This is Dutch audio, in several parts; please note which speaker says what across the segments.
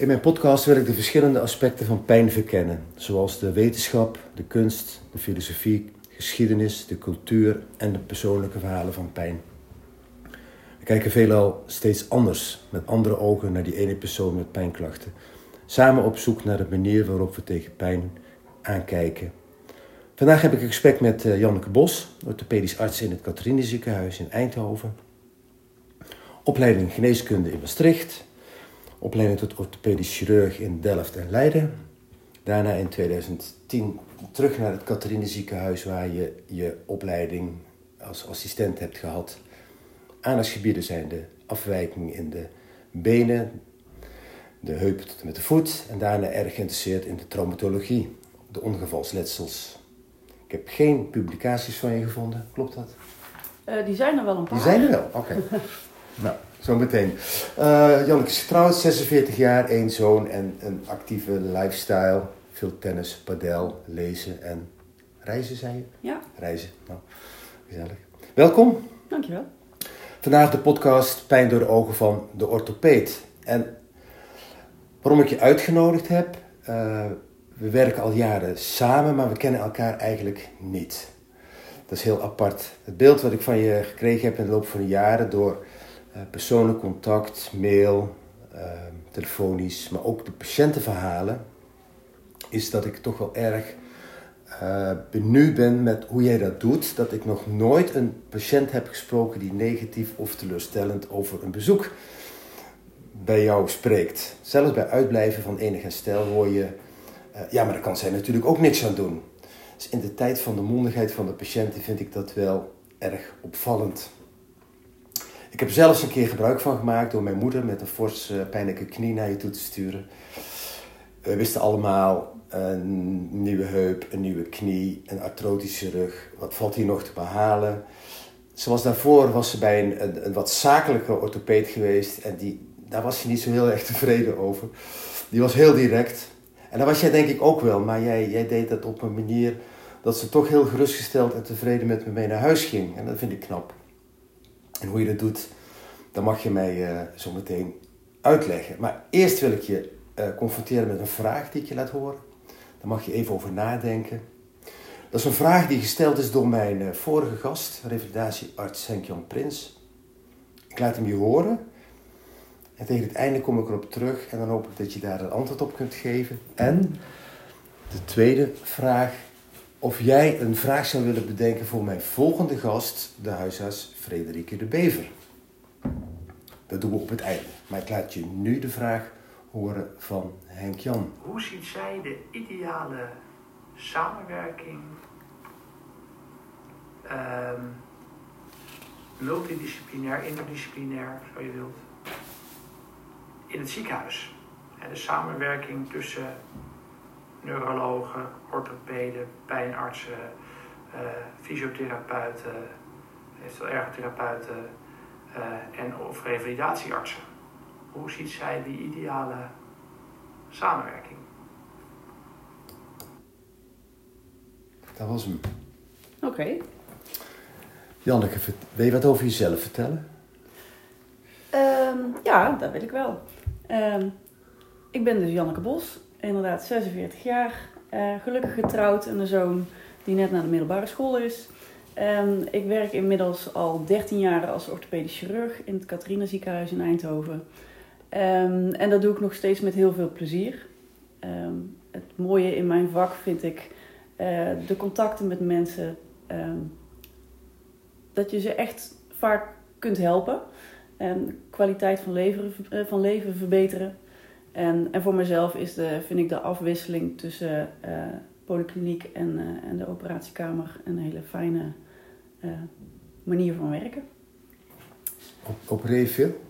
Speaker 1: In mijn podcast wil ik de verschillende aspecten van pijn verkennen, zoals de wetenschap, de kunst, de filosofie, geschiedenis, de cultuur en de persoonlijke verhalen van pijn. We kijken veelal steeds anders, met andere ogen naar die ene persoon met pijnklachten. Samen op zoek naar de manier waarop we tegen pijn aankijken. Vandaag heb ik een gesprek met uh, Janneke Bos, orthopedisch arts in het Catharine ziekenhuis in Eindhoven. Opleiding geneeskunde in Maastricht. Opleiding tot orthopedisch chirurg in Delft en Leiden. Daarna in 2010 terug naar het Catharine ziekenhuis waar je je opleiding als assistent hebt gehad. Aandachtsgebieden zijn de afwijkingen in de benen, de heup tot en met de voet en daarna erg geïnteresseerd in de traumatologie, de ongevalsletsels. Ik heb geen publicaties van je gevonden, klopt dat?
Speaker 2: Uh, die zijn er wel een paar.
Speaker 1: Die zijn er wel, oké. nou, zo meteen. Uh, Janneke is getrouwd, 46 jaar, één zoon en een actieve lifestyle. Veel tennis, padel, lezen en reizen, zei je?
Speaker 2: Ja.
Speaker 1: Reizen, nou, gezellig. Welkom.
Speaker 2: Dankjewel.
Speaker 1: Vandaag de podcast Pijn door de ogen van de orthopeed. En waarom ik je uitgenodigd heb, uh, we werken al jaren samen, maar we kennen elkaar eigenlijk niet. Dat is heel apart. Het beeld wat ik van je gekregen heb in de loop van de jaren door persoonlijk contact, mail, uh, telefonisch, maar ook de patiëntenverhalen, is dat ik toch wel erg uh, benieuwd ben met hoe jij dat doet. Dat ik nog nooit een patiënt heb gesproken die negatief of teleurstellend over een bezoek bij jou spreekt. Zelfs bij uitblijven van enig herstel hoor je, uh, ja, maar daar kan zij natuurlijk ook niks aan doen. Dus in de tijd van de mondigheid van de patiënten vind ik dat wel erg opvallend. Ik heb zelfs een keer gebruik van gemaakt door mijn moeder met een fors uh, pijnlijke knie naar je toe te sturen. We wisten allemaal een nieuwe heup, een nieuwe knie, een artrotische rug. Wat valt hier nog te behalen? Zoals daarvoor was ze bij een, een, wat zakelijke orthopeed geweest en die, daar was ze niet zo heel erg tevreden over. Die was heel direct. En dat was jij denk ik ook wel, maar jij, jij deed dat op een manier dat ze toch heel gerustgesteld en tevreden met me mee naar huis ging. En dat vind ik knap. En hoe je dat doet, dat mag je mij uh, zo meteen uitleggen. Maar eerst wil ik je uh, confronteren met een vraag die ik je laat horen. Daar mag je even over nadenken. Dat is een vraag die gesteld is door mijn uh, vorige gast, revalidatiearts Henk-Jan Prins. Ik laat hem je horen. En tegen het einde kom ik erop terug en dan hoop ik dat je daar een antwoord op kunt geven. En de tweede vraag, of jij een vraag zou willen bedenken voor mijn volgende gast, de huisarts Frederike de Bever. Dat doen we op het einde. Maar ik laat je nu de vraag horen van Henk-Jan.
Speaker 3: Hoe ziet zij de ideale samenwerking, um, multidisciplinair, interdisciplinair, zo je wilt, in het ziekenhuis? de samenwerking tussen neurologen, orthopeden, pijnartsen, uh, fysiotherapeuten, eventueel ergotherapeuten uh, en of revalidatieartsen. Hoe ziet zij die ideale samenwerking?
Speaker 1: Dat was hem.
Speaker 2: Oké. Okay.
Speaker 1: Janneke, wil je wat over jezelf vertellen?
Speaker 2: Um, ja, dat wil ik wel. Um, ik ben dus Janneke Bos, inderdaad 46 jaar, uh, gelukkig getrouwd en een zoon die net naar de middelbare school is. Um, ik werk inmiddels al 13 jaar als orthopedisch chirurg in het Catharina ziekenhuis in Eindhoven. Um, en dat doe ik nog steeds met heel veel plezier. Um, het mooie in mijn vak vind ik uh, de contacten met mensen. dat je ze echt vaak kunt helpen. En kwaliteit van leven, uh, van leven verbeteren. En, en voor mezelf is de, vind ik de afwisseling tussen uh, polykliniek en, en de operatiekamer een hele fijne manier van werken.
Speaker 1: Opereer je veel?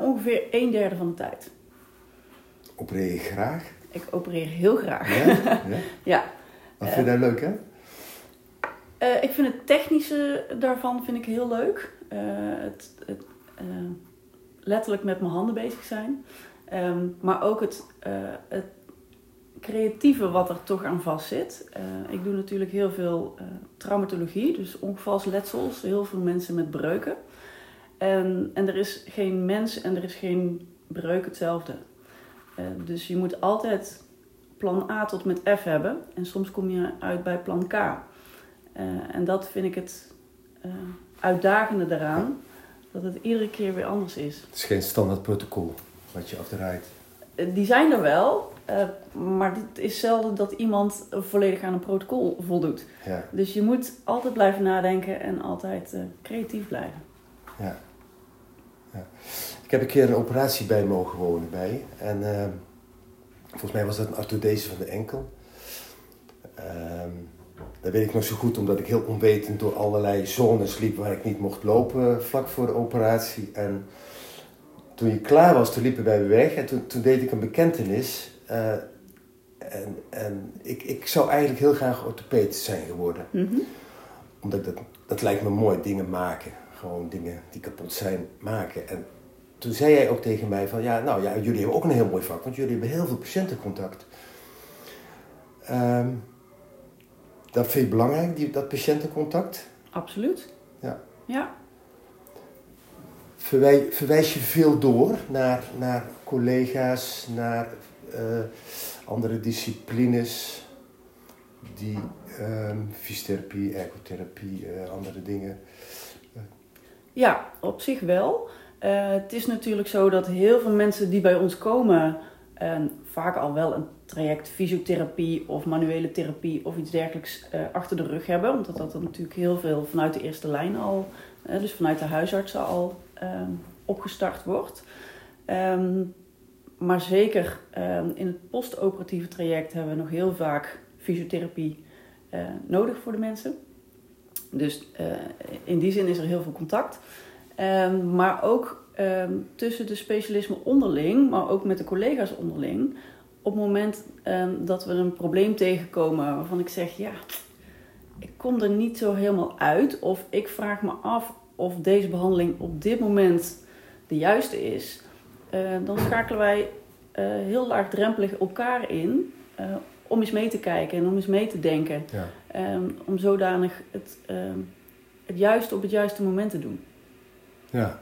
Speaker 2: Ongeveer een derde van de tijd.
Speaker 1: Opereer je graag?
Speaker 2: Ik opereer heel graag.
Speaker 1: Ja? ja?
Speaker 2: ja.
Speaker 1: Wat vind je daar leuk hè?
Speaker 2: Ik vind het technische daarvan vind ik heel leuk. Het, het letterlijk met mijn handen bezig zijn. Um, maar ook het, het creatieve wat er toch aan vast zit. ik doe natuurlijk heel veel traumatologie, dus ongevalsletsels. Heel veel mensen met breuken. En, en er is geen mens en er is geen breuk hetzelfde. Eh, dus je moet altijd plan A tot met F hebben. En soms kom je uit bij plan K. Eh, en dat vind ik het eh, uitdagende daaraan. Dat het iedere keer weer anders is.
Speaker 1: Het is geen standaard protocol wat je afdraait.
Speaker 2: Eh, Die zijn er wel. eh, maar het is zelden dat iemand volledig aan een protocol voldoet.
Speaker 1: Ja,
Speaker 2: Dus je moet altijd blijven nadenken en altijd eh, creatief blijven.
Speaker 1: ja. ja. Ik heb een keer een operatie bij mogen wonen bij. En ehm, volgens mij was dat een arthodese van de enkel. Ehm, dat weet ik nog zo goed, omdat ik heel onwetend door allerlei zones liep waar ik niet mocht lopen vlak voor de operatie. En toen je klaar was, toen liepen wij weg en toen, toen deed ik een bekentenis. eh, en en ik, ik zou eigenlijk heel graag orthopeed zijn geworden.
Speaker 2: Mhm.
Speaker 1: Omdat dat, dat lijkt me mooi, dingen maken. Gewoon dingen die kapot zijn, maken. En toen zei jij ook tegen mij van, ja, nou ja, jullie hebben ook een heel mooi vak, want jullie hebben heel veel patiëntencontact. Ehm, dat vind je belangrijk, die, dat patiëntencontact?
Speaker 2: Absoluut.
Speaker 1: Ja.
Speaker 2: Ja.
Speaker 1: Verwij, verwijs je veel door naar, naar collega's, naar eh, andere disciplines, die ehm fysiotherapie, ergotherapie, eh, andere dingen.
Speaker 2: Ja, op zich wel. Eh, het is natuurlijk zo dat heel veel mensen die bij ons komen, vaak al wel een traject fysiotherapie of manuele therapie of iets dergelijks eh, achter de rug hebben. Omdat dat natuurlijk heel veel vanuit de eerste lijn al, eh, dus vanuit de huisartsen al ehm, opgestart wordt. Ehm, maar zeker ehm, in het postoperatieve traject hebben we nog heel vaak fysiotherapie eh, nodig voor de mensen. Dus in die zin is er heel veel contact. Maar ook tussen de specialismen onderling, maar ook met de collega's onderling. Op het moment ehm, dat we een probleem tegenkomen waarvan ik zeg, ja, ik kom er niet zo helemaal uit. Of ik vraag me af of deze behandeling op dit moment de juiste is. eh, dan schakelen wij eh, heel laagdrempelig elkaar in eh, om eens mee te kijken en om eens mee te denken.
Speaker 1: Ja.
Speaker 2: Ehm, om zodanig het, ehm, het juiste op het juiste moment te doen.
Speaker 1: Ja.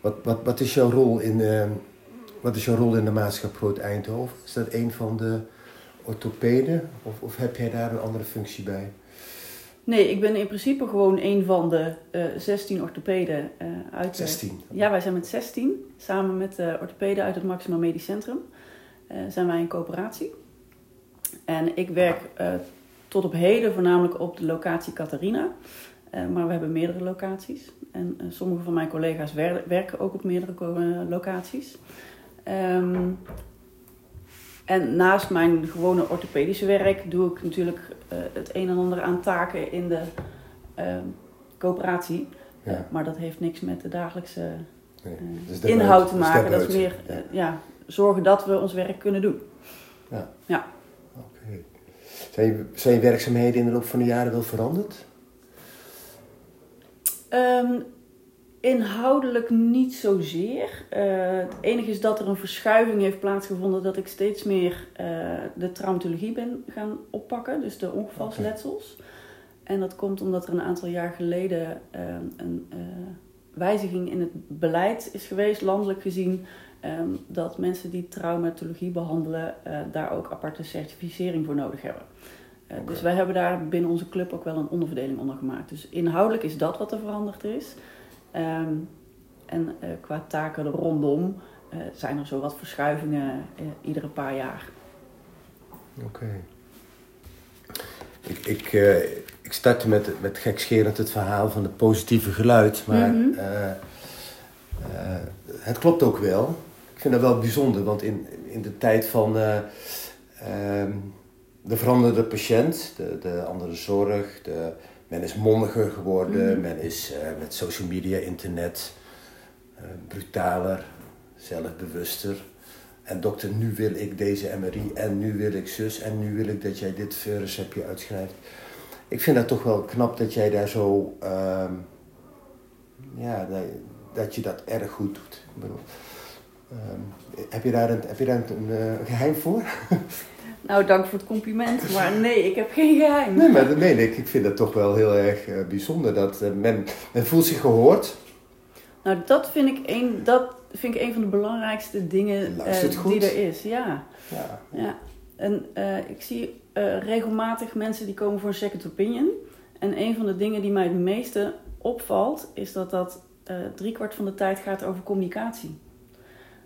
Speaker 1: Wat, wat, wat, is jouw rol in, wat is jouw rol in de Maatschap Groot Eindhoven? Is dat een van de orthopeden of, of heb jij daar een andere functie bij?
Speaker 2: Nee, ik ben in principe gewoon een van de eh 16 orthopeden eh, uit de-
Speaker 1: 16.
Speaker 2: Ja, wij zijn met 16. Samen met de orthopeden uit het Maxima Medisch Centrum eh, zijn wij een coöperatie. En ik werk tot op heden voornamelijk op de locatie Catharina. Maar we hebben meerdere locaties. En sommige van mijn collega's wer- werken ook op meerdere locaties. Ehm, en naast mijn gewone orthopedische werk doe ik natuurlijk eh, het een en ander aan taken in de ehm, coöperatie.
Speaker 1: Ja.
Speaker 2: Maar dat heeft niks met de dagelijkse
Speaker 1: Nee,
Speaker 2: eh,
Speaker 1: de
Speaker 2: inhoud te maken. Dat is meer eh, ja, zorgen dat we ons werk kunnen doen.
Speaker 1: Oké. Zijn, je, zijn je werkzaamheden in de loop van de jaren wel veranderd?
Speaker 2: Ehm, inhoudelijk niet zozeer. Eh het enige is dat er een verschuiving heeft plaatsgevonden dat ik steeds meer eh, de traumatologie ben gaan oppakken, dus de ongevalsletsels. En dat komt omdat er een aantal jaar geleden ehm, een eh, wijziging in het beleid is geweest, landelijk gezien, ehm, dat mensen die traumatologie behandelen eh, daar ook aparte certificering voor nodig hebben. Dus wij hebben daar binnen onze club ook wel een onderverdeling onder gemaakt. Dus inhoudelijk is dat wat er veranderd is. Ehm, en eh, qua taken er rondom eh, zijn er zo wat verschuivingen eh, iedere paar jaar.
Speaker 1: Oké. Ik, ik, ik startte met, met gekscherend het verhaal van het positieve geluid, maar
Speaker 2: Mhm.
Speaker 1: het klopt ook wel. Ik vind dat wel bijzonder, want in, in de tijd van eh, ehm, de veranderde patiënt, de, de andere zorg, de, men is mondiger geworden,
Speaker 2: Mhm.
Speaker 1: men is eh, met social media, internet eh, brutaler, zelfbewuster. En dokter, nu wil ik deze MRI en nu wil ik zus en nu wil ik dat jij dit receptje uitschrijft. Ik vind dat toch wel knap dat jij daar zo, ehm, ja, dat, dat je dat erg goed doet. Ik bedoel, ehm, heb je daar een, heb je daar een, eh, geheim voor?
Speaker 2: Nou, dank voor het compliment, maar nee, ik heb geen geheim.
Speaker 1: Nee, maar dat meen ik. Ik vind dat toch wel heel erg eh, bijzonder. Dat eh, men, men voelt zich gehoord.
Speaker 2: Nou, dat vind ik een, dat vind ik een van de belangrijkste dingen eh, die er is. Ja,
Speaker 1: Ja.
Speaker 2: ja. En ik zie regelmatig mensen die komen voor een second opinion. En een van de dingen die mij het meeste opvalt, is dat dat driekwart van de tijd gaat over communicatie.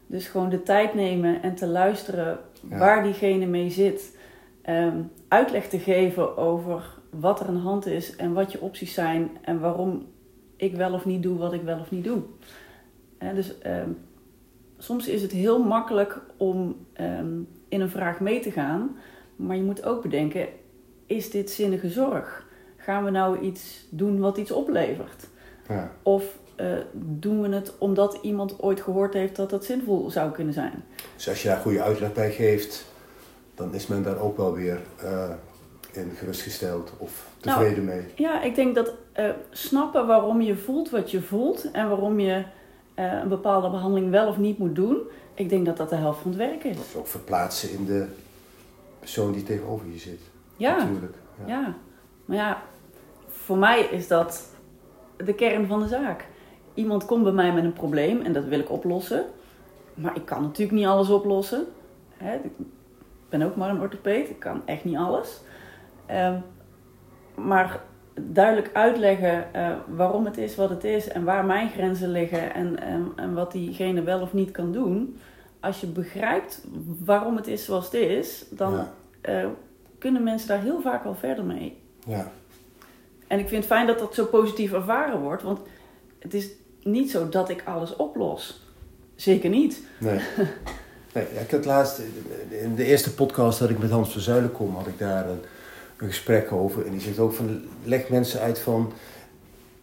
Speaker 2: Dus gewoon de tijd nemen en te luisteren
Speaker 1: Ja.
Speaker 2: waar diegene mee zit. Ehm, uitleg te geven over wat er aan de hand is en wat je opties zijn en waarom ik wel of niet doe wat ik wel of niet doe. Dus ehm, soms is het heel makkelijk om ehm, in een vraag mee te gaan, maar je moet ook bedenken: is dit zinnige zorg? Gaan we nou iets doen wat iets oplevert?
Speaker 1: Ja.
Speaker 2: Of eh, doen we het omdat iemand ooit gehoord heeft dat dat zinvol zou kunnen zijn?
Speaker 1: Dus als je daar goede uitleg bij geeft, dan is men daar ook wel weer eh, in gerustgesteld of
Speaker 2: Nou,
Speaker 1: tevreden mee.
Speaker 2: Ja, ik denk dat eh, snappen waarom je voelt wat je voelt en waarom je een bepaalde behandeling wel of niet moet doen, ik denk dat dat de helft van het werk is.
Speaker 1: Dat is ook verplaatsen in de persoon die tegenover je zit.
Speaker 2: Ja,
Speaker 1: Natuurlijk. Ja.
Speaker 2: ja. Maar ja, voor mij is dat de kern van de zaak. Iemand komt bij mij met een probleem en dat wil ik oplossen. Maar ik kan natuurlijk niet alles oplossen. Hè, Ik ben ook maar een orthopeed, ik kan echt niet alles. Ehm, maar duidelijk uitleggen eh, waarom het is wat het is en waar mijn grenzen liggen en, en, en wat diegene wel of niet kan doen. Als je begrijpt waarom het is zoals het is, dan
Speaker 1: Ja.
Speaker 2: eh, kunnen mensen daar heel vaak wel verder mee.
Speaker 1: Ja.
Speaker 2: En ik vind het fijn dat dat zo positief ervaren wordt, want het is niet zo dat ik alles oplos. Zeker niet.
Speaker 1: Nee. nee ja, ik had laatst, in de eerste podcast dat ik met Hans van Zuilen kom, had ik daar een, een gesprek over. En die zegt ook van, leg mensen uit van,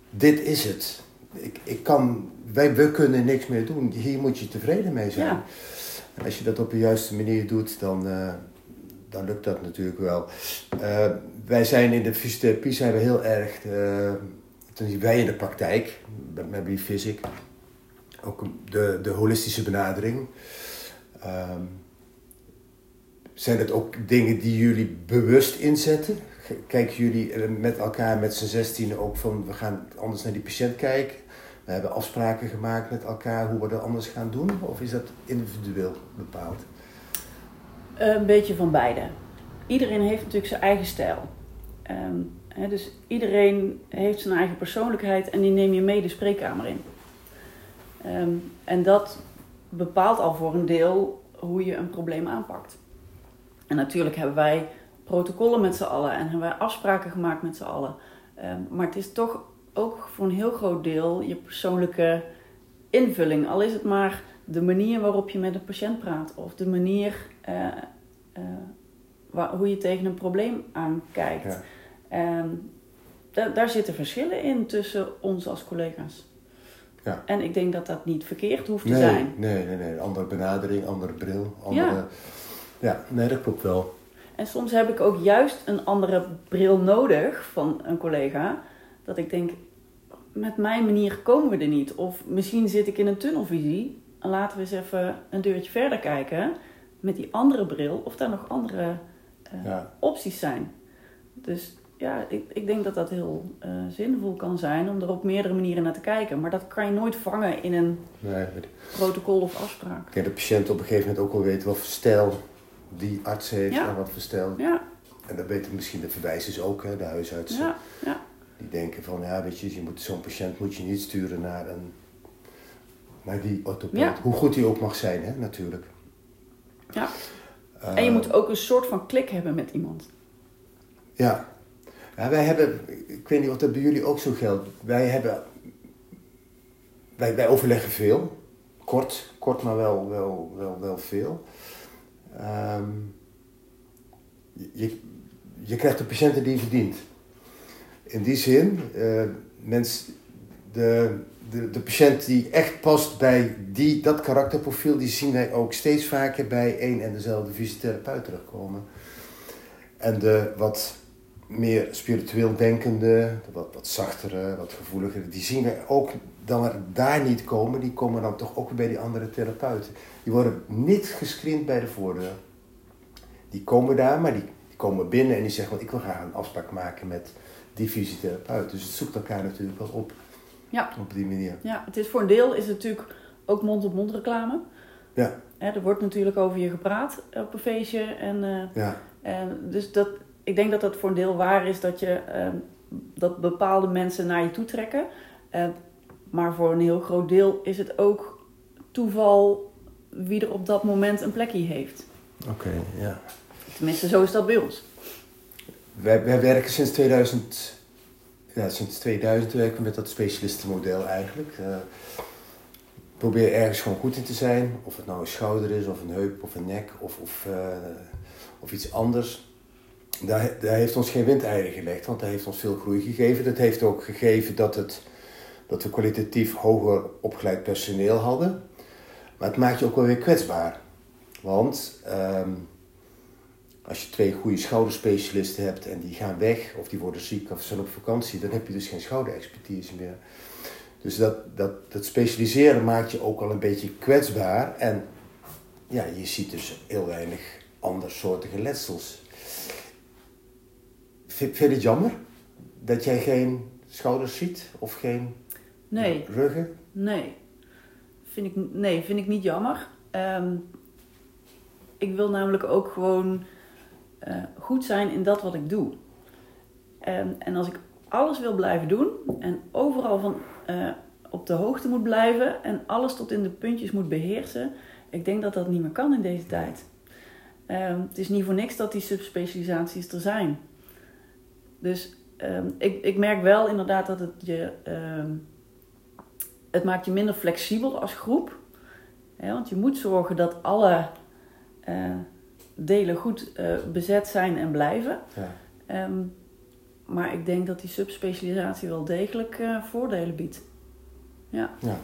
Speaker 1: dit is het. Ik, ik kan, wij, we kunnen niks meer doen. Hier moet je tevreden mee zijn.
Speaker 2: Ja.
Speaker 1: En als je dat op de juiste manier doet, dan, eh, dan lukt dat natuurlijk wel. Eh, wij zijn in de fysiotherapie zijn we heel erg, eh, zien wij in de praktijk, met Biphysic, ook de, de holistische benadering. Ehm, zijn het ook dingen die jullie bewust inzetten? Kijken jullie eh, met elkaar, met z'n zestienen ook van we gaan anders naar die patiënt kijken? We hebben afspraken gemaakt met elkaar hoe we dat anders gaan doen? Of is dat individueel bepaald?
Speaker 2: Een beetje van beide. Iedereen heeft natuurlijk zijn eigen stijl. Ehm, dus iedereen heeft zijn eigen persoonlijkheid en die neem je mee de spreekkamer in. Ehm, en dat bepaalt al voor een deel hoe je een probleem aanpakt. En natuurlijk hebben wij protocollen met z'n allen en hebben wij afspraken gemaakt met z'n allen. Ehm, maar het is toch ook voor een heel groot deel je persoonlijke invulling. Al is het maar de manier waarop je met een patiënt praat of de manier eh, eh, hoe je tegen een probleem aankijkt. Ehm, daar, zitten verschillen in tussen ons als collega's.
Speaker 1: Ja.
Speaker 2: En ik denk dat dat niet verkeerd hoeft te zijn.
Speaker 1: nee, nee, nee. Andere benadering, andere bril. Andere...
Speaker 2: Ja.
Speaker 1: ja, nee, dat klopt wel.
Speaker 2: En soms heb ik ook juist een andere bril nodig van een collega. Dat ik denk, met mijn manier komen we er niet. Of misschien zit ik in een tunnelvisie. En laten we eens even een deurtje verder kijken. Met die andere bril. Of daar nog andere eh,
Speaker 1: Ja.
Speaker 2: opties zijn. Dus ja, ik, ik denk dat dat heel eh, zinvol kan zijn. Om er op meerdere manieren naar te kijken. Maar dat kan je nooit vangen in een
Speaker 1: Nee,
Speaker 2: protocol of afspraak.
Speaker 1: dat de patiënt op een gegeven moment ook wel weet wat voor stijl die arts heeft
Speaker 2: Ja.
Speaker 1: en wat voor stijl.
Speaker 2: Ja,
Speaker 1: En dat weten misschien de verwijzers ook, hè, de huisartsen.
Speaker 2: ja, ja.
Speaker 1: Die denken van, ja, weet je, je moet, zo'n patiënt moet je niet sturen naar, een, naar die orthopeed. Hoe goed die ook mag zijn, hè, natuurlijk.
Speaker 2: Ja.
Speaker 1: Eh,
Speaker 2: En je moet ook een soort van klik hebben met iemand.
Speaker 1: Ja. Ja, wij hebben, ik weet niet of dat bij jullie ook zo geldt. Wij hebben, wij, wij overleggen veel. Kort, kort maar wel, wel, wel, wel veel. Ehm, je, je krijgt de patiënten die je verdient. In die zin, eh, mens, de, de, de patiënt die echt past bij die, dat karakterprofiel, die zien wij ook steeds vaker bij één en dezelfde fysiotherapeut terugkomen. En de wat meer spiritueel denkende, de wat, wat zachtere, wat gevoeligere, die zien we ook dan er daar niet komen, die komen dan toch ook weer bij die andere therapeuten. Die worden niet gescreend bij de voordeur. Die komen daar, maar die, die komen binnen en die zeggen, "Want ik wil graag een afspraak maken met die fysiotherapeut. Dus het zoekt elkaar natuurlijk wel op,
Speaker 2: Ja.
Speaker 1: op die manier.
Speaker 2: Ja, het is voor een deel is het natuurlijk ook mond-op-mond reclame.
Speaker 1: Ja.
Speaker 2: Er wordt natuurlijk over je gepraat op een feestje. En, eh,
Speaker 1: Ja,
Speaker 2: en dus dat, ik denk dat dat voor een deel waar is dat, je, eh, dat bepaalde mensen naar je toe trekken. Eh, maar voor een heel groot deel is het ook toeval wie er op dat moment een plekje heeft.
Speaker 1: oké, ja.
Speaker 2: Tenminste, zo is dat bij ons.
Speaker 1: Wij, wij werken sinds 2000, ja, sinds 2000 werken we met dat specialistenmodel eigenlijk. Eh probeer ergens gewoon goed in te zijn. Of het nou een schouder is, of een heup, of een nek, of, of, eh, of iets anders. Daar, daar heeft ons geen windeieren gelegd, want dat heeft ons veel groei gegeven. Dat heeft ook gegeven dat, het, dat we kwalitatief hoger opgeleid personeel hadden. Maar het maakt je ook wel weer kwetsbaar. Want ehm, als je twee goede schouderspecialisten hebt en die gaan weg, of die worden ziek of zijn op vakantie, dan heb je dus geen schouderexpertise meer. Dus dat, dat, specialiseren maakt je ook al een beetje kwetsbaar. En ja, je ziet dus heel weinig andersoortige letsels. Vind, je het jammer dat jij geen schouders ziet of geen
Speaker 2: Nee,
Speaker 1: ruggen?
Speaker 2: nee. Vind ik, nee, vind ik niet jammer. Ehm, ik wil namelijk ook gewoon eh, goed zijn in dat wat ik doe. Ehm, en als ik alles wil blijven doen en overal van eh, op de hoogte moet blijven en alles tot in de puntjes moet beheersen, ik denk dat dat niet meer kan in deze tijd. Ehm, het is niet voor niks dat die subspecialisaties er zijn. Dus ehm, ik, ik merk wel inderdaad dat het je. ehm, het maakt je minder flexibel als groep. Hè, want je moet zorgen dat alle eh, delen goed eh, bezet zijn en blijven.
Speaker 1: Ja.
Speaker 2: Ehm, maar ik denk dat die subspecialisatie wel degelijk eh, voordelen biedt. Ja,
Speaker 1: ja.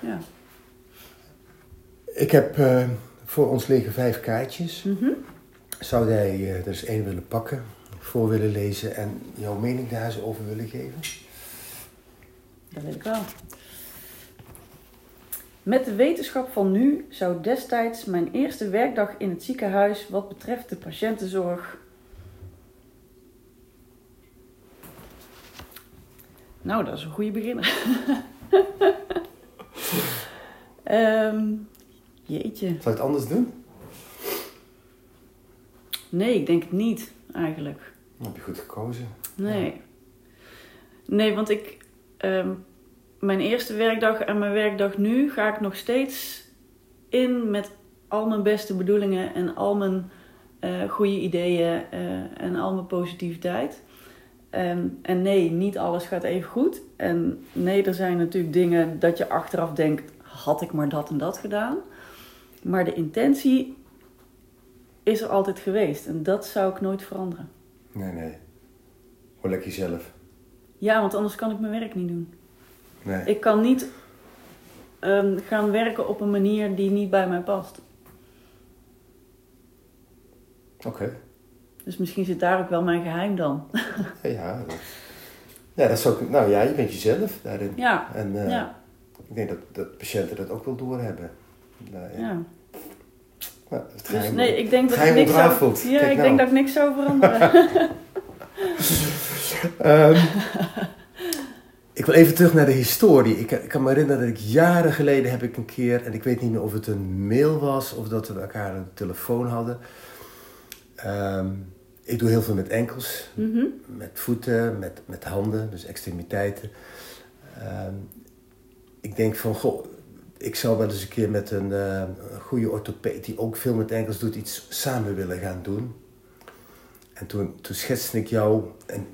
Speaker 2: ja.
Speaker 1: Ik heb voor ons liggen vijf kaartjes.
Speaker 2: Mhm.
Speaker 1: Zou jij eh, er eens één willen pakken, voor willen lezen en jouw mening daar eens over willen geven?
Speaker 2: Dat weet ik wel. Met de wetenschap van nu zou destijds mijn eerste werkdag in het ziekenhuis wat betreft de patiëntenzorg. Nou, dat is een goede beginner. Ehm, jeetje.
Speaker 1: Zou je het anders doen?
Speaker 2: Nee, ik denk het niet, eigenlijk.
Speaker 1: Dan heb je goed gekozen.
Speaker 2: Nee. Nee, want ik. ehm, mijn eerste werkdag en mijn werkdag nu ga ik nog steeds in met al mijn beste bedoelingen en al mijn eh, goede ideeën eh, en al mijn positiviteit. Ehm, en nee, niet alles gaat even goed. En nee, er zijn natuurlijk dingen dat je achteraf denkt: had ik maar dat en dat gedaan. Maar de intentie is er altijd geweest en dat zou ik nooit veranderen.
Speaker 1: Nee, nee. Gewoon lekker jezelf.
Speaker 2: Ja, want anders kan ik mijn werk niet doen.
Speaker 1: Nee.
Speaker 2: Ik kan niet ehm, gaan werken op een manier die niet bij mij past.
Speaker 1: Oké.
Speaker 2: Dus misschien zit daar ook wel mijn geheim dan.
Speaker 1: Ja, ja. dat- Ja, dat is ook... Nou ja, je bent jezelf daarin.
Speaker 2: Ja,
Speaker 1: En eh,
Speaker 2: ja,
Speaker 1: ik denk dat, dat patiënten dat ook wel doorhebben. Ja.
Speaker 2: ja.
Speaker 1: Het
Speaker 2: Dus nee, ik denk dat ik niks. Ja,
Speaker 1: Kijk
Speaker 2: ik
Speaker 1: nou.
Speaker 2: denk dat ik niks zou veranderen.
Speaker 1: Ehm, ik wil even terug naar de historie. Ik, ik kan me herinneren dat ik jaren geleden heb ik een keer, en ik weet niet meer of het een mail was of dat we elkaar een telefoon hadden. Ehm, ik doe heel veel met enkels,
Speaker 2: Mhm.
Speaker 1: met voeten, met, met handen, dus extremiteiten. Ehm, ik denk van, goh, ik zou wel eens een keer met een, eh, een goede orthopeed die ook veel met enkels doet, iets samen willen gaan doen. En toen, toen schetste ik jou, en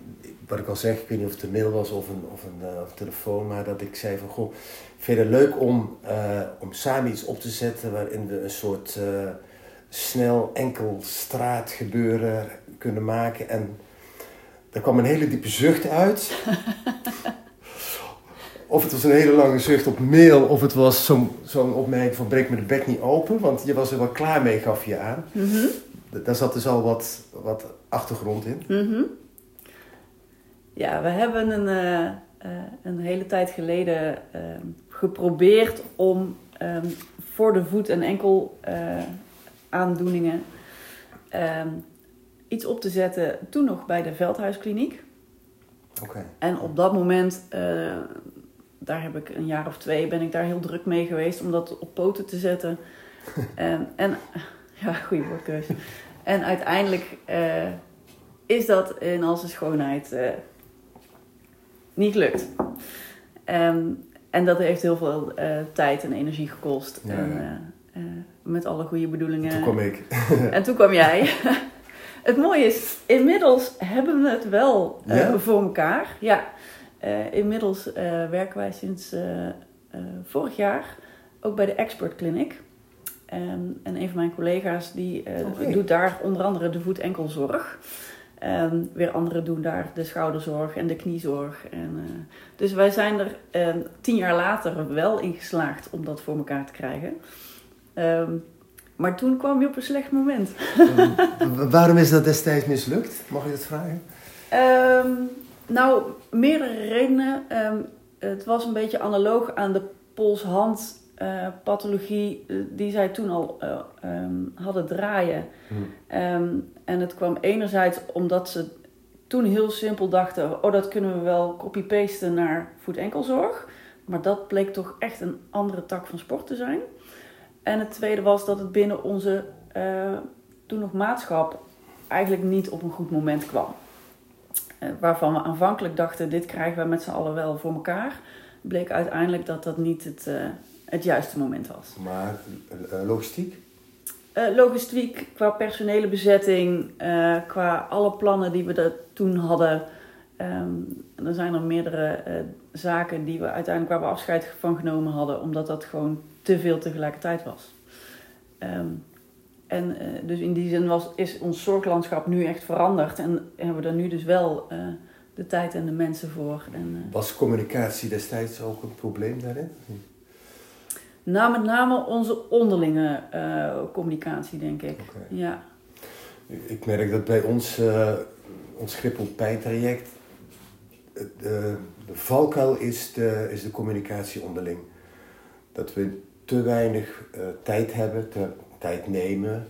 Speaker 1: wat ik al zeg, ik weet niet of het een mail was of een, of een, eh, telefoon, maar dat ik zei van, goh, vind het leuk om, eh, om samen iets op te zetten waarin we een soort snel enkel straatgebeuren kunnen maken. En daar kwam een hele diepe zucht uit. Of het was een hele lange zucht op mail, of het was zo'n opmerking van breek me de bek niet open, want je was er wel klaar mee, gaf je aan.
Speaker 2: Mhm.
Speaker 1: Daar zat dus al wat, wat achtergrond in.
Speaker 2: Mhm. Ja, we hebben een, eh, eh, een hele tijd geleden eh, geprobeerd om ehm, voor de voet- en enkel eh, aandoeningen ehm, iets op te zetten. Toen nog bij de Veldhuiskliniek.
Speaker 1: Oké.
Speaker 2: En op dat moment, daar heb ik een jaar of twee ben ik daar heel druk mee geweest om dat op poten te zetten. en, en ja, goede woordkeuze. En uiteindelijk eh, is dat in al zijn schoonheid eh, niet gelukt. Ehm, en dat heeft heel veel eh, tijd en energie gekost.
Speaker 1: Ja,
Speaker 2: en,
Speaker 1: ja.
Speaker 2: met alle goede bedoelingen.
Speaker 1: Toen kwam ik.
Speaker 2: En toen kwam jij. het mooie is, inmiddels hebben we het wel
Speaker 1: Ja?
Speaker 2: voor elkaar. Ja, Eh, inmiddels eh, werken wij sinds eh, vorig jaar ook bij de Expert Clinic. Ehm, en een van mijn collega's die
Speaker 1: Oké.
Speaker 2: doet daar onder andere de voet-enkelzorg. Ehm, weer anderen doen daar de schouderzorg en de kniezorg. En, dus wij zijn er ehm, tien jaar later wel in geslaagd om dat voor elkaar te krijgen. Maar toen kwam je op een slecht moment.
Speaker 1: Wa- Waarom is dat destijds mislukt? Mag ik dat vragen?
Speaker 2: Nou, meerdere redenen. Ehm, het was een beetje analoog aan de pols-hand eh, pathologie eh, die zij toen al eh, ehm, hadden draaien.
Speaker 1: Hm.
Speaker 2: Ehm, en het kwam enerzijds omdat ze toen heel simpel dachten: oh, dat kunnen we wel copy-pasten naar voet-enkelzorg. Maar dat bleek toch echt een andere tak van sport te zijn. En het tweede was dat het binnen onze toen nog maatschap eigenlijk niet op een goed moment kwam. Eh, waarvan we aanvankelijk dachten: dit krijgen we met z'n allen wel voor elkaar. Bleek uiteindelijk dat dat niet het, eh, het juiste moment was.
Speaker 1: Maar eh, logistiek?
Speaker 2: Logistiek, qua personele bezetting, qua alle plannen die we er toen hadden. Ehm, er zijn er meerdere zaken die we uiteindelijk waar we afscheid van genomen hadden, omdat dat gewoon te veel tegelijkertijd was. Ehm, en eh, dus in die zin was, is ons zorglandschap nu echt veranderd en hebben we er nu dus wel eh, de tijd en de mensen voor. En, eh,
Speaker 1: Was communicatie destijds ook een probleem daarin?
Speaker 2: nou, met name onze onderlinge communicatie, denk ik. Ja.
Speaker 1: Ik- merk dat bij ons, ons pijntraject, het, eh, de valkuil is de, is de communicatie onderling. Dat we te weinig tijd hebben, te, tijd nemen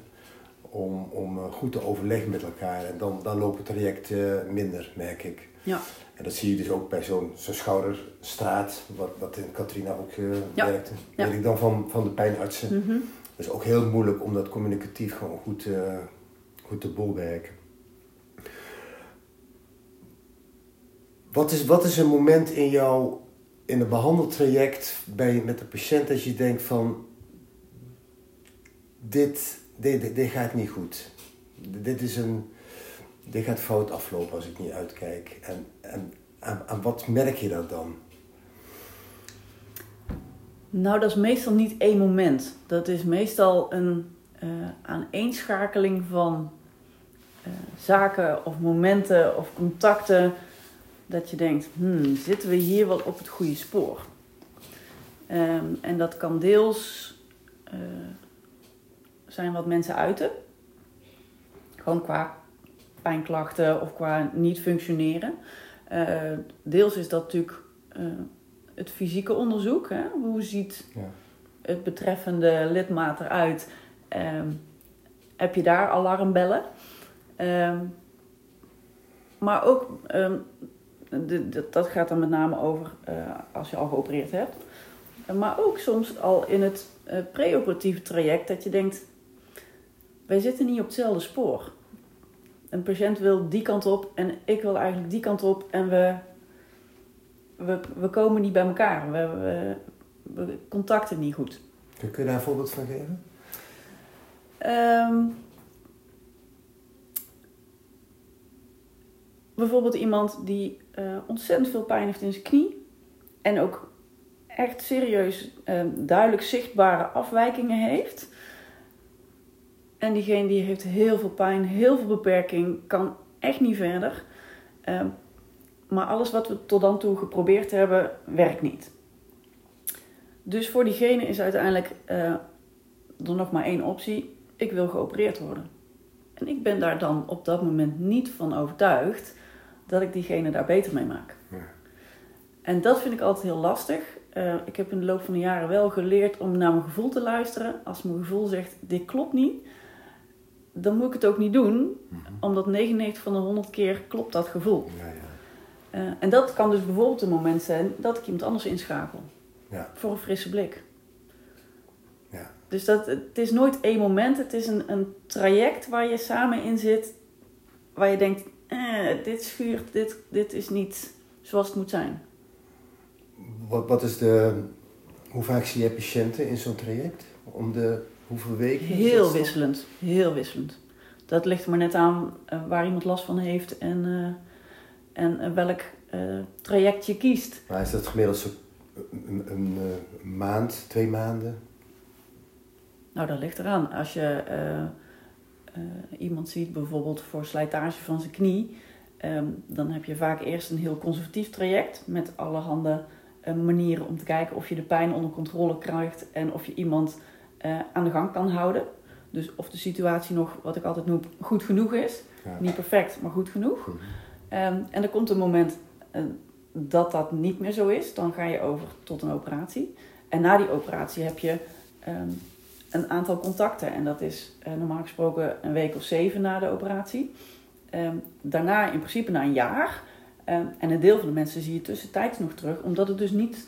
Speaker 1: om, om eh, goed te overleggen met elkaar. En dan, dan loopt het traject eh, minder, merk ik.
Speaker 2: Ja.
Speaker 1: En dat zie je dus ook bij zo'n zo'n schouderstraat, wat, wat in Katrina ook eh,
Speaker 2: Ja.
Speaker 1: werkte.
Speaker 2: Ja.
Speaker 1: Weet ik dan van, van de pijnartsen.
Speaker 2: Mhm.
Speaker 1: Het is ook heel moeilijk om dat communicatief gewoon goed, goed te bolwerken. Wat is, wat is een moment in jouw in het behandeltraject bij, met de patiënt dat je denkt van dit, dit, dit, gaat niet goed. Dit, is een, dit gaat fout aflopen als ik niet uitkijk. En, en aan, wat merk je dat dan?
Speaker 2: Nou, dat is meestal niet één moment. Dat is meestal een eh, aaneenschakeling van eh, zaken of momenten of contacten. Dat je denkt, hmm, zitten we hier wel op het goede spoor? Ehm, en dat kan deels eh, zijn wat mensen uiten. Gewoon qua pijnklachten of qua niet functioneren. Eh, deels is dat natuurlijk eh, het fysieke onderzoek. Hè? Hoe ziet
Speaker 1: Ja.
Speaker 2: het betreffende lidmaat eruit? Ehm, heb je daar alarmbellen? Ehm, maar ook, ehm, de- de- dat gaat dan met name over eh, als je al geopereerd hebt. Maar ook soms al in het preoperatieve traject dat je denkt, wij zitten niet op hetzelfde spoor. Een patiënt wil die kant op en ik wil eigenlijk die kant op en we, we, we komen niet bij elkaar. We, we, we contacten niet goed.
Speaker 1: Kun kun je daar een voorbeeld van geven?
Speaker 2: Ehm, bijvoorbeeld iemand die eh, ontzettend veel pijn heeft in zijn knie. En ook echt serieus ehm, duidelijk zichtbare afwijkingen heeft. En diegene die heeft heel veel pijn, heel veel beperking, kan echt niet verder. Ehm, maar alles wat we tot dan toe geprobeerd hebben, werkt niet. Dus voor diegene is uiteindelijk eh, er nog maar één optie. Ik wil geopereerd worden. En ik ben daar dan op dat moment niet van overtuigd dat ik diegene daar beter mee maak.
Speaker 1: Ja.
Speaker 2: En dat vind ik altijd heel lastig. Eh, ik heb in de loop van de jaren wel geleerd om naar mijn gevoel te luisteren. Als mijn gevoel zegt, dit klopt niet, dan moet ik het ook niet doen. Omdat 99 van de 100 keer klopt dat gevoel.
Speaker 1: Ja, ja.
Speaker 2: Eh, en dat kan dus bijvoorbeeld een moment zijn dat ik iemand anders inschakel.
Speaker 1: Ja.
Speaker 2: Voor een frisse blik.
Speaker 1: Ja.
Speaker 2: Dus dat, het is nooit één moment, het is een, een traject waar je samen in zit. Waar je denkt, eh, dit schuurt, dit, dit is niet zoals het moet zijn.
Speaker 1: Wat, wat is de... Hoe vaak zie je patiënten in zo'n traject? Om de hoeveel weken?
Speaker 2: Heel wisselend, heel wisselend. Dat ligt er maar net aan eh, waar iemand last van heeft en, eh, en eh, welk traject je kiest.
Speaker 1: Maar is dat gemiddeld zo een, een, maand, twee maanden?
Speaker 2: Nou, dat ligt eraan. Als je iemand ziet bijvoorbeeld voor slijtage van zijn knie, ehm, dan heb je vaak eerst een heel conservatief traject met allerhande eh, manieren om te kijken of je de pijn onder controle krijgt en of je iemand eh, aan de gang kan houden. Dus of de situatie nog, wat ik altijd noem, goed genoeg is.
Speaker 1: Ja.
Speaker 2: Niet perfect, maar goed genoeg. Ehm, en er komt een moment eh, dat dat niet meer zo is. Dan ga je over tot een operatie. En na die operatie heb je ehm, een aantal contacten. En dat is eh, normaal gesproken een week of zeven na de operatie. Ehm, daarna in principe na een jaar. En een deel van de mensen zie je tussentijds nog terug. Omdat het dus niet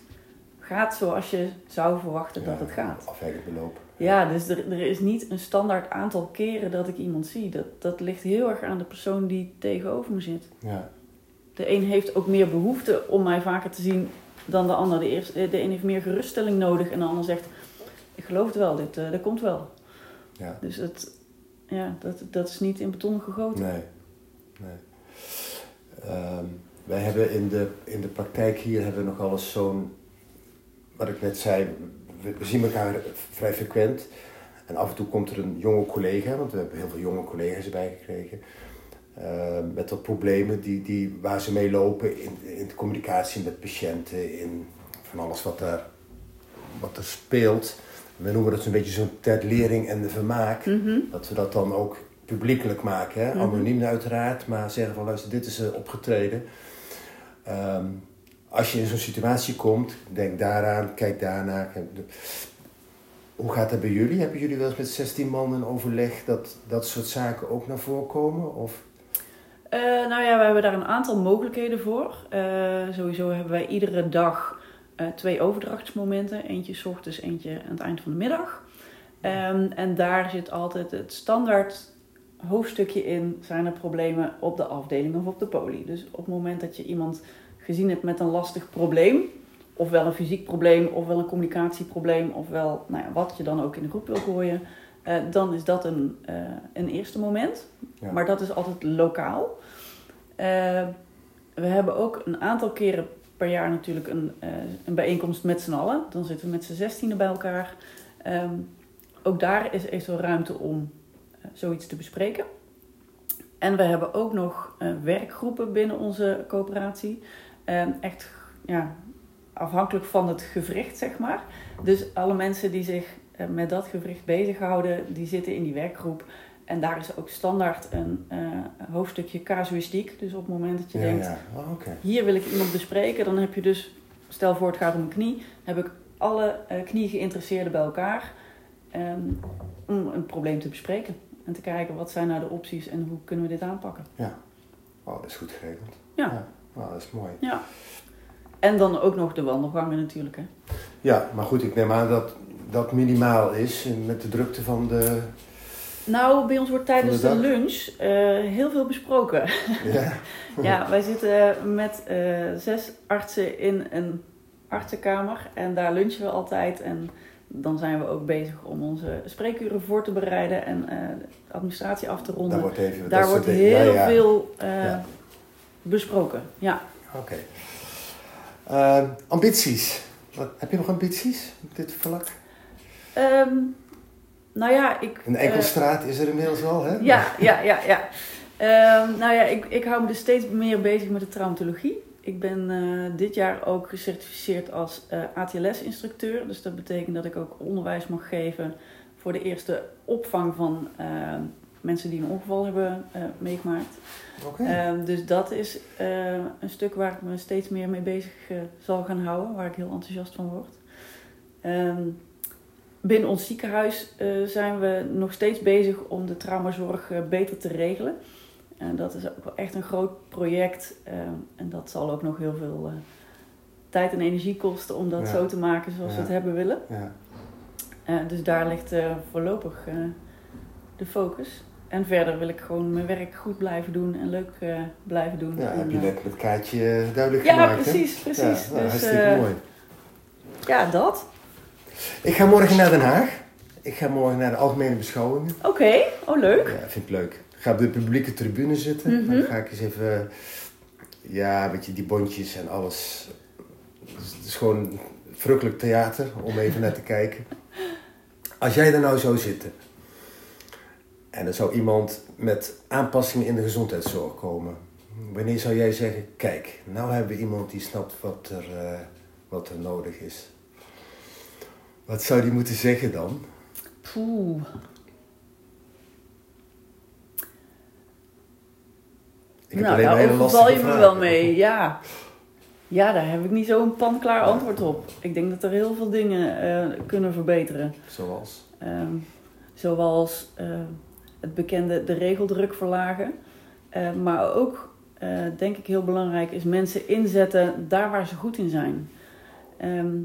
Speaker 2: gaat zoals je zou verwachten dat het gaat.
Speaker 1: Afwijkend beloop.
Speaker 2: Ja, dus er, er is niet een standaard aantal keren dat ik iemand zie. Dat, dat ligt heel erg aan de persoon die tegenover me zit.
Speaker 1: Ja.
Speaker 2: De een heeft ook meer behoefte om mij vaker te zien dan de ander. De, eerste, de een heeft meer geruststelling nodig en de ander zegt: Ik geloof het wel, dit, eh, dat komt wel.
Speaker 1: Ja.
Speaker 2: Dus het, ja, dat, dat is niet in beton gegoten.
Speaker 1: Nee. nee. Ehm, wij hebben in de, in de praktijk hier hebben we nogal eens zo'n, wat ik net zei, we, we zien elkaar vrij frequent. En af en toe komt er een jonge collega, want we hebben heel veel jonge collega's erbij gekregen. ehm, met wat problemen die, die, waar ze mee lopen in, in de communicatie met patiënten, in van alles wat, daar, wat er speelt. We noemen dat zo'n beetje zo'n ter lering en de vermaak.
Speaker 2: Mhm.
Speaker 1: Dat we dat dan ook publiekelijk maken. Hè?
Speaker 2: Mhm.
Speaker 1: Anoniem uiteraard, maar zeggen van luister, dit is opgetreden. Ehm, als je in zo'n situatie komt, denk daaraan, kijk daarna. Hoe gaat dat bij jullie? Hebben jullie wel eens met 16 man in overleg dat dat soort zaken ook naar voren komen? Of?
Speaker 2: Eh, nou ja, we hebben daar een aantal mogelijkheden voor. Eh, sowieso hebben wij iedere dag eh, twee overdrachtsmomenten. Eentje s ochtends, eentje aan het eind van de middag. Ehm, en daar zit altijd het standaard hoofdstukje in. Zijn er problemen op de afdeling of op de poli? Dus op het moment dat je iemand gezien hebt met een lastig probleem... ofwel een fysiek probleem, ofwel een communicatieprobleem... ofwel nou ja, wat je dan ook in de groep wil gooien... eh, dan is dat een, eh, een eerste moment.
Speaker 1: Ja.
Speaker 2: Maar dat is altijd lokaal. Eh, we hebben ook een aantal keren per jaar natuurlijk een, een bijeenkomst met z'n allen. Dan zitten we met z'n zestienen bij elkaar. Ehm, ook daar is eventueel ruimte om zoiets te bespreken. En we hebben ook nog werkgroepen binnen onze coöperatie. Ehm, echt ja, afhankelijk van het gewricht, zeg maar. Dus alle mensen die zich eh, met dat gewricht bezighouden, die zitten in die werkgroep. En daar is ook standaard een eh, hoofdstukje casuïstiek. Dus op het moment dat je
Speaker 1: ja,
Speaker 2: denkt,
Speaker 1: ja. Oh,
Speaker 2: hier wil ik iemand bespreken, dan heb je dus, stel voor het gaat om een knie, heb ik alle eh kniegeïnteresseerden bij elkaar ehm, om een probleem te bespreken. En te kijken wat zijn nou de opties en hoe kunnen we dit aanpakken.
Speaker 1: Oh, dat is goed geregeld.
Speaker 2: Ja.
Speaker 1: Oh, dat is mooi.
Speaker 2: Ja. En dan ook nog de wandelgangen natuurlijk. Hè.
Speaker 1: Ja, maar goed, ik neem aan dat dat minimaal is met de drukte van de.
Speaker 2: Nou, bij ons wordt tijdens de, lunch eh, heel veel besproken.
Speaker 1: Ja.
Speaker 2: ja, wij zitten met eh, zes artsen in een artsenkamer en daar lunchen we altijd. En dan zijn we ook bezig om onze spreekuren voor te bereiden en eh, de administratie af te ronden.
Speaker 1: Daar wordt even.
Speaker 2: Daar heel
Speaker 1: ja, ja.
Speaker 2: veel eh,
Speaker 1: Ja.
Speaker 2: Besproken. Ja.
Speaker 1: Oké. Ehm, ambities. Wat, heb je nog ambities op dit vlak?
Speaker 2: Ehm, nou ja, ik.
Speaker 1: Een
Speaker 2: eh,
Speaker 1: enkelstraat is er inmiddels wel, hè?
Speaker 2: Ja, ja, ja, ja. Ehm, nou ja, ik, ik hou me dus steeds meer bezig met de traumatologie. Ik ben eh, dit jaar ook gecertificeerd als eh, ATLS-instructeur. Dus dat betekent dat ik ook onderwijs mag geven voor de eerste opvang van eh, mensen die een ongeval hebben eh, meegemaakt. Ehm, dus dat is eh, een stuk waar ik me steeds meer mee bezig eh, zal gaan houden, waar ik heel enthousiast van word. Ehm, binnen ons ziekenhuis zijn we nog steeds bezig om de traumazorg beter te regelen. En dat is ook wel echt een groot project. eh, en dat zal ook nog heel veel tijd en energie kosten om dat
Speaker 1: Ja.
Speaker 2: zo te maken zoals we het hebben willen.
Speaker 1: Ja.
Speaker 2: Dus daar ligt voorlopig de focus. En verder wil ik gewoon mijn werk goed blijven doen en leuk eh, blijven doen.
Speaker 1: ja,
Speaker 2: En,
Speaker 1: heb je
Speaker 2: eh,
Speaker 1: net met Kaatje eh, duidelijk
Speaker 2: ja,
Speaker 1: gemaakt.
Speaker 2: precies, precies.
Speaker 1: Ja, nou,
Speaker 2: dus,
Speaker 1: hartstikke mooi.
Speaker 2: ja, dat.
Speaker 1: Ik ga morgen naar Den Haag. Ik ga morgen naar de algemene beschouwingen.
Speaker 2: Oké, oh leuk.
Speaker 1: Ja, vind ik leuk. Ik ga op de publieke tribune zitten.
Speaker 2: Mhm.
Speaker 1: Dan ga ik eens even... Ja, weet je, die bondjes en alles. Het is, het is gewoon verrukkelijk theater om even naar te kijken. Als jij er nou zou zitten... En er zou iemand met aanpassingen in de gezondheidszorg komen. Wanneer zou jij zeggen, kijk, nou hebben we iemand die snapt wat er, eh, wat er nodig is. Wat zou die moeten zeggen dan?
Speaker 2: Poeh.
Speaker 1: Ik heb
Speaker 2: nou,
Speaker 1: alleen hele
Speaker 2: overval
Speaker 1: lastige
Speaker 2: je me wel mee, ja. Ja, daar heb ik niet zo'n panklaar antwoord op. Ik denk dat er heel veel dingen eh, kunnen verbeteren.
Speaker 1: Zoals?
Speaker 2: Ehm, zoals eh, het bekende de regeldruk verlagen. Eh, maar ook, eh, denk ik heel belangrijk, is mensen inzetten daar waar ze goed in zijn. Ehm,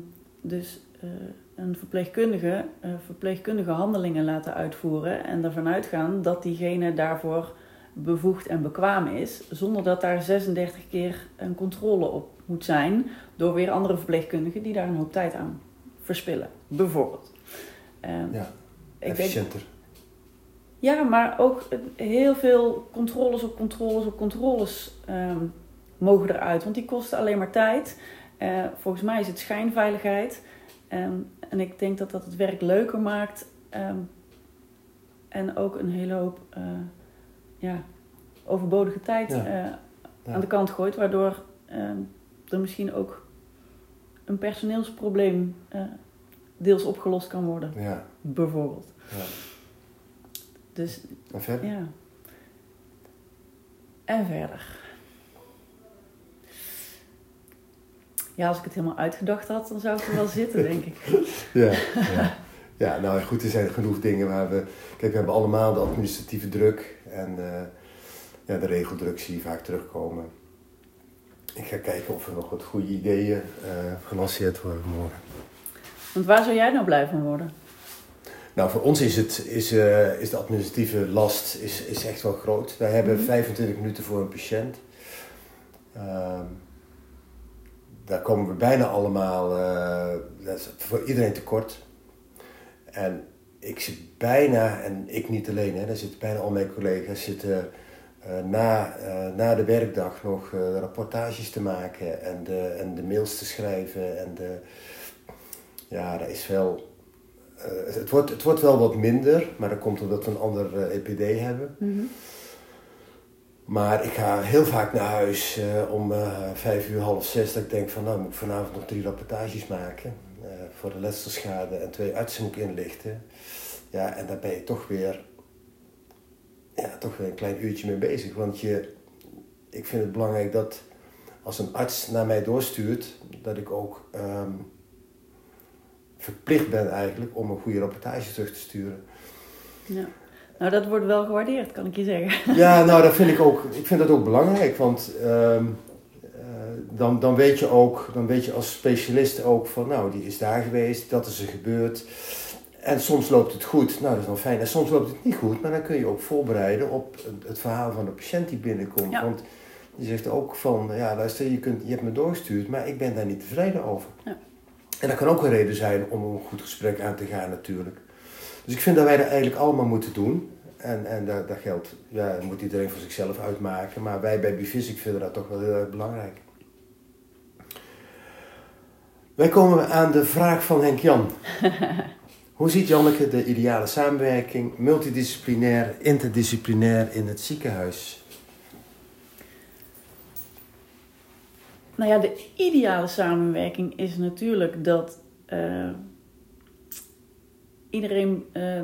Speaker 2: dus eh, een verpleegkundige verpleegkundige handelingen laten uitvoeren en ervan uitgaan dat diegene daarvoor bevoegd en bekwaam is, zonder dat daar 36 keer een controle op moet zijn door weer andere verpleegkundigen die daar een hoop tijd aan verspillen, bijvoorbeeld. Ehm,
Speaker 1: Ja, efficiënter.
Speaker 2: Ja, maar ook heel veel controles op controles op controles ehm, mogen eruit. Want die kosten alleen maar tijd. Eh, volgens mij is het schijnveiligheid. Ehm, en ik denk dat dat het werk leuker maakt. ehm, en ook een hele hoop eh, ja, overbodige tijd
Speaker 1: Ja.
Speaker 2: eh,
Speaker 1: Ja.
Speaker 2: aan de kant gooit. Waardoor er misschien ook een personeelsprobleem eh, deels opgelost kan worden.
Speaker 1: Ja,
Speaker 2: Bijvoorbeeld.
Speaker 1: ja.
Speaker 2: Dus
Speaker 1: En verder?
Speaker 2: ja. En verder. Ja, als ik het helemaal uitgedacht had, dan zou ik er wel zitten, denk ik.
Speaker 1: Ja, ja. ja, nou goed, er zijn genoeg dingen waar we... Kijk, we hebben allemaal de administratieve druk en eh, ja, de regeldruk zie je vaak terugkomen. Ik ga kijken of er nog wat goede ideeën eh gelanceerd worden morgen.
Speaker 2: Want waar zou jij nou blij van worden?
Speaker 1: Nou, voor ons is, het, is, eh, is de administratieve last is, is echt wel groot. Wij hebben
Speaker 2: Mhm.
Speaker 1: 25 minuten voor een patiënt. Ehm, daar komen we bijna allemaal, eh, dat is voor iedereen tekort. En ik zit bijna, en ik niet alleen, hè, daar zitten bijna al mijn collega's zitten eh, na, na de werkdag nog rapportages te maken en de, en de mails te schrijven. En de, ja, dat is wel eh, het, wordt, het wordt wel wat minder, maar dat komt omdat we een ander eh, EPD hebben. Maar ik ga heel vaak naar huis eh, om vijf uur, half zes. Dat ik denk van nou moet ik vanavond nog drie rapportages maken. voor de letselschade en twee artsen moet ik inlichten. Ja, en daar ben je toch weer, ja, toch weer een klein uurtje mee bezig. Want je, ik vind het belangrijk dat als een arts naar mij doorstuurt, dat ik ook ehm, verplicht ben eigenlijk om een goede rapportage terug te sturen.
Speaker 2: Ja. Nou, dat wordt wel gewaardeerd, kan ik je zeggen.
Speaker 1: Ja, nou dat vind ik ook, ik vind dat ook belangrijk, want ehm, eh, dan, dan, weet je ook, dan weet je als specialist ook van nou die is daar geweest, dat is er gebeurd. En soms loopt het goed, nou dat is dan fijn. En soms loopt het niet goed, maar dan kun je ook voorbereiden op het- verhaal van de patiënt die binnenkomt.
Speaker 2: Ja.
Speaker 1: Want je zegt ook van, ja luister, je, kunt, je hebt me doorgestuurd, maar ik ben daar niet tevreden over.
Speaker 2: Ja.
Speaker 1: En dat kan ook een reden zijn om een goed gesprek aan te gaan natuurlijk. Dus ik vind dat wij dat eigenlijk allemaal moeten doen. En, en dat, dat geldt, ja, dat moet iedereen voor zichzelf uitmaken. Maar wij bij Bivisic vinden dat toch wel heel erg belangrijk. Wij komen aan de vraag van Henk Jan. Hoe ziet Janneke de ideale samenwerking, multidisciplinair, interdisciplinair in het ziekenhuis?
Speaker 2: Nou ja, de ideale samenwerking is natuurlijk dat eh, iedereen eh,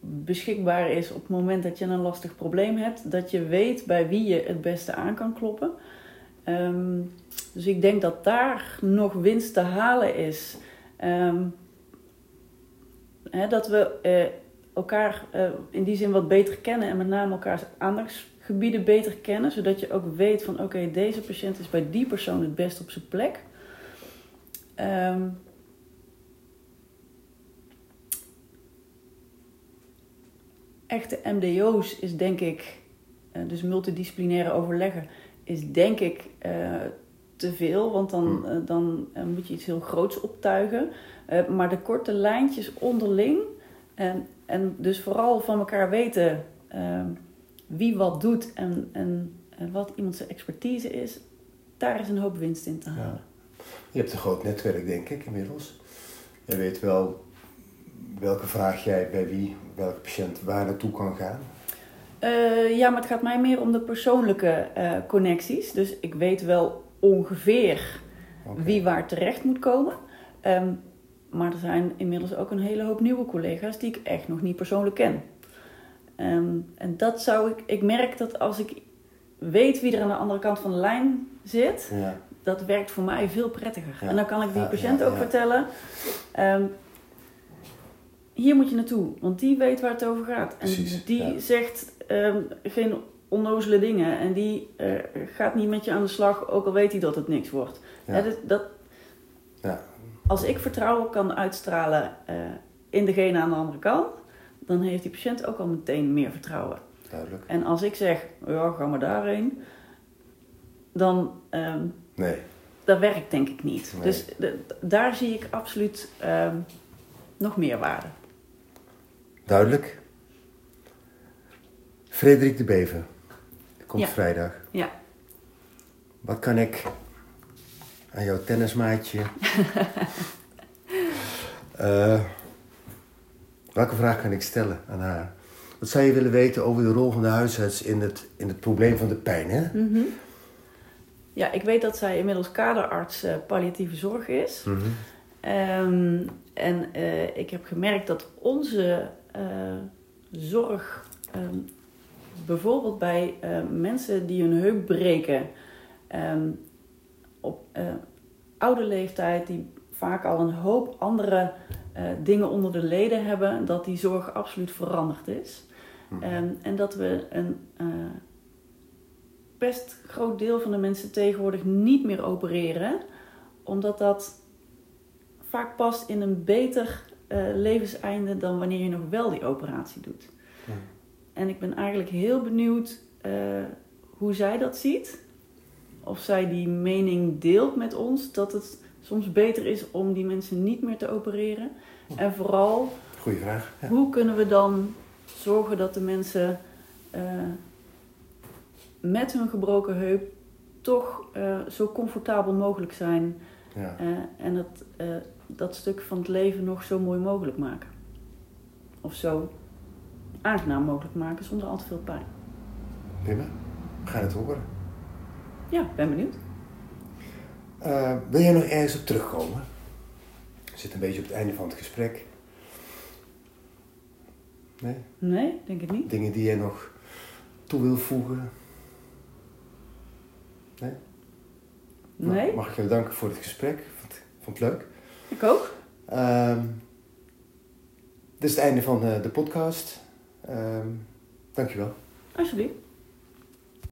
Speaker 2: beschikbaar is op het moment dat je een lastig probleem hebt. Dat je weet bij wie je het beste aan kan kloppen. Ehm, dus ik denk dat daar nog winst te halen is. Ehm, hè, dat we eh, elkaar in die zin wat beter kennen en met name elkaars aandachtsgebieden gebieden beter kennen, zodat je ook weet van oké, deze patiënt is bij die persoon het best op zijn plek. Ehm, echte MDO's is denk ik, eh, dus multidisciplinaire overleggen, is denk ik eh, te veel, want dan,
Speaker 1: Hmm.
Speaker 2: eh, dan moet je iets heel groots optuigen. Maar de korte lijntjes onderling en, en dus vooral van elkaar weten ehm, wie wat doet en, en, en wat iemand zijn expertise is, daar is een hoop winst in te halen.
Speaker 1: Je hebt een groot netwerk, denk ik, inmiddels. Je weet wel welke vraag jij bij wie, welke patiënt waar naartoe kan gaan.
Speaker 2: Eh, ja, maar het gaat mij meer om de persoonlijke eh, connecties. Dus ik weet wel ongeveer wie waar terecht moet komen. Ehm, maar er zijn inmiddels ook een hele hoop nieuwe collega's die ik echt nog niet persoonlijk ken. Ehm, en dat zou ik. Ik merk dat als ik weet wie er aan de andere kant van de lijn zit,
Speaker 1: Ja,
Speaker 2: dat werkt voor mij veel prettiger.
Speaker 1: Ja.
Speaker 2: En dan kan ik die
Speaker 1: Ja,
Speaker 2: patiënt ook vertellen. ehm, hier moet je naartoe, want die weet waar het over gaat. En die zegt ehm, geen onnozele dingen. En die eh, gaat niet met je aan de slag, ook al weet hij dat het niks wordt. Dat, dat,
Speaker 1: Ja.
Speaker 2: Als ik vertrouwen kan uitstralen eh, in degene aan de andere kant, dan heeft die patiënt ook al meteen meer vertrouwen.
Speaker 1: duidelijk.
Speaker 2: En als ik zeg, ja, ga maar daarheen, dan ehm,
Speaker 1: Nee,
Speaker 2: dat werkt denk ik niet.
Speaker 1: Nee.
Speaker 2: Dus de- daar zie ik absoluut ehm, nog meer waarde.
Speaker 1: duidelijk. Frederik de Bever. Komt
Speaker 2: Ja.
Speaker 1: vrijdag.
Speaker 2: Ja.
Speaker 1: Wat kan ik aan jouw tennismaatje... Eh, welke vraag kan ik stellen aan haar? Wat zou je willen weten over de rol van de huisarts in het, in het probleem van de pijn? Hè?
Speaker 2: Mhm. Ja, ik weet dat zij inmiddels kaderarts eh, palliatieve zorg is.
Speaker 1: Mhm.
Speaker 2: Ehm, en eh, ik heb gemerkt dat onze eh, zorg, ehm, bijvoorbeeld bij mensen die hun heup breken, ehm, op oude leeftijd, die vaak al een hoop andere eh, dingen onder de leden hebben, dat die zorg absoluut veranderd is.
Speaker 1: Mhm.
Speaker 2: Ehm, en dat we een eh, best groot deel van de mensen tegenwoordig niet meer opereren, omdat dat vaak past in een beter eh, levenseinde dan wanneer je nog wel die operatie doet. En ik ben eigenlijk heel benieuwd hoe zij dat ziet. Of zij die mening deelt met ons dat het soms beter is om die mensen niet meer te opereren. En vooral
Speaker 1: Goeie vraag. Ja.
Speaker 2: hoe kunnen we dan zorgen dat de mensen eh, met hun gebroken heup toch eh, zo comfortabel mogelijk zijn
Speaker 1: Ja.
Speaker 2: eh, en dat, dat stuk van het leven nog zo mooi mogelijk maken? Of zo aangenaam mogelijk maken zonder al te veel pijn.
Speaker 1: Prima. We gaan het horen.
Speaker 2: Ja, ben benieuwd.
Speaker 1: Eh, wil jij nog ergens op terugkomen? We zitten een beetje op het einde van het gesprek. Nee?
Speaker 2: Nee, denk het niet.
Speaker 1: Dingen die jij nog toe wil voegen? Nee? Nou,
Speaker 2: Nee,
Speaker 1: mag ik je bedanken voor het gesprek. Vond, vond het leuk.
Speaker 2: ik ook.
Speaker 1: Ehm, dit is het einde van de, de podcast. Ehm dankjewel.
Speaker 2: Alsjeblieft.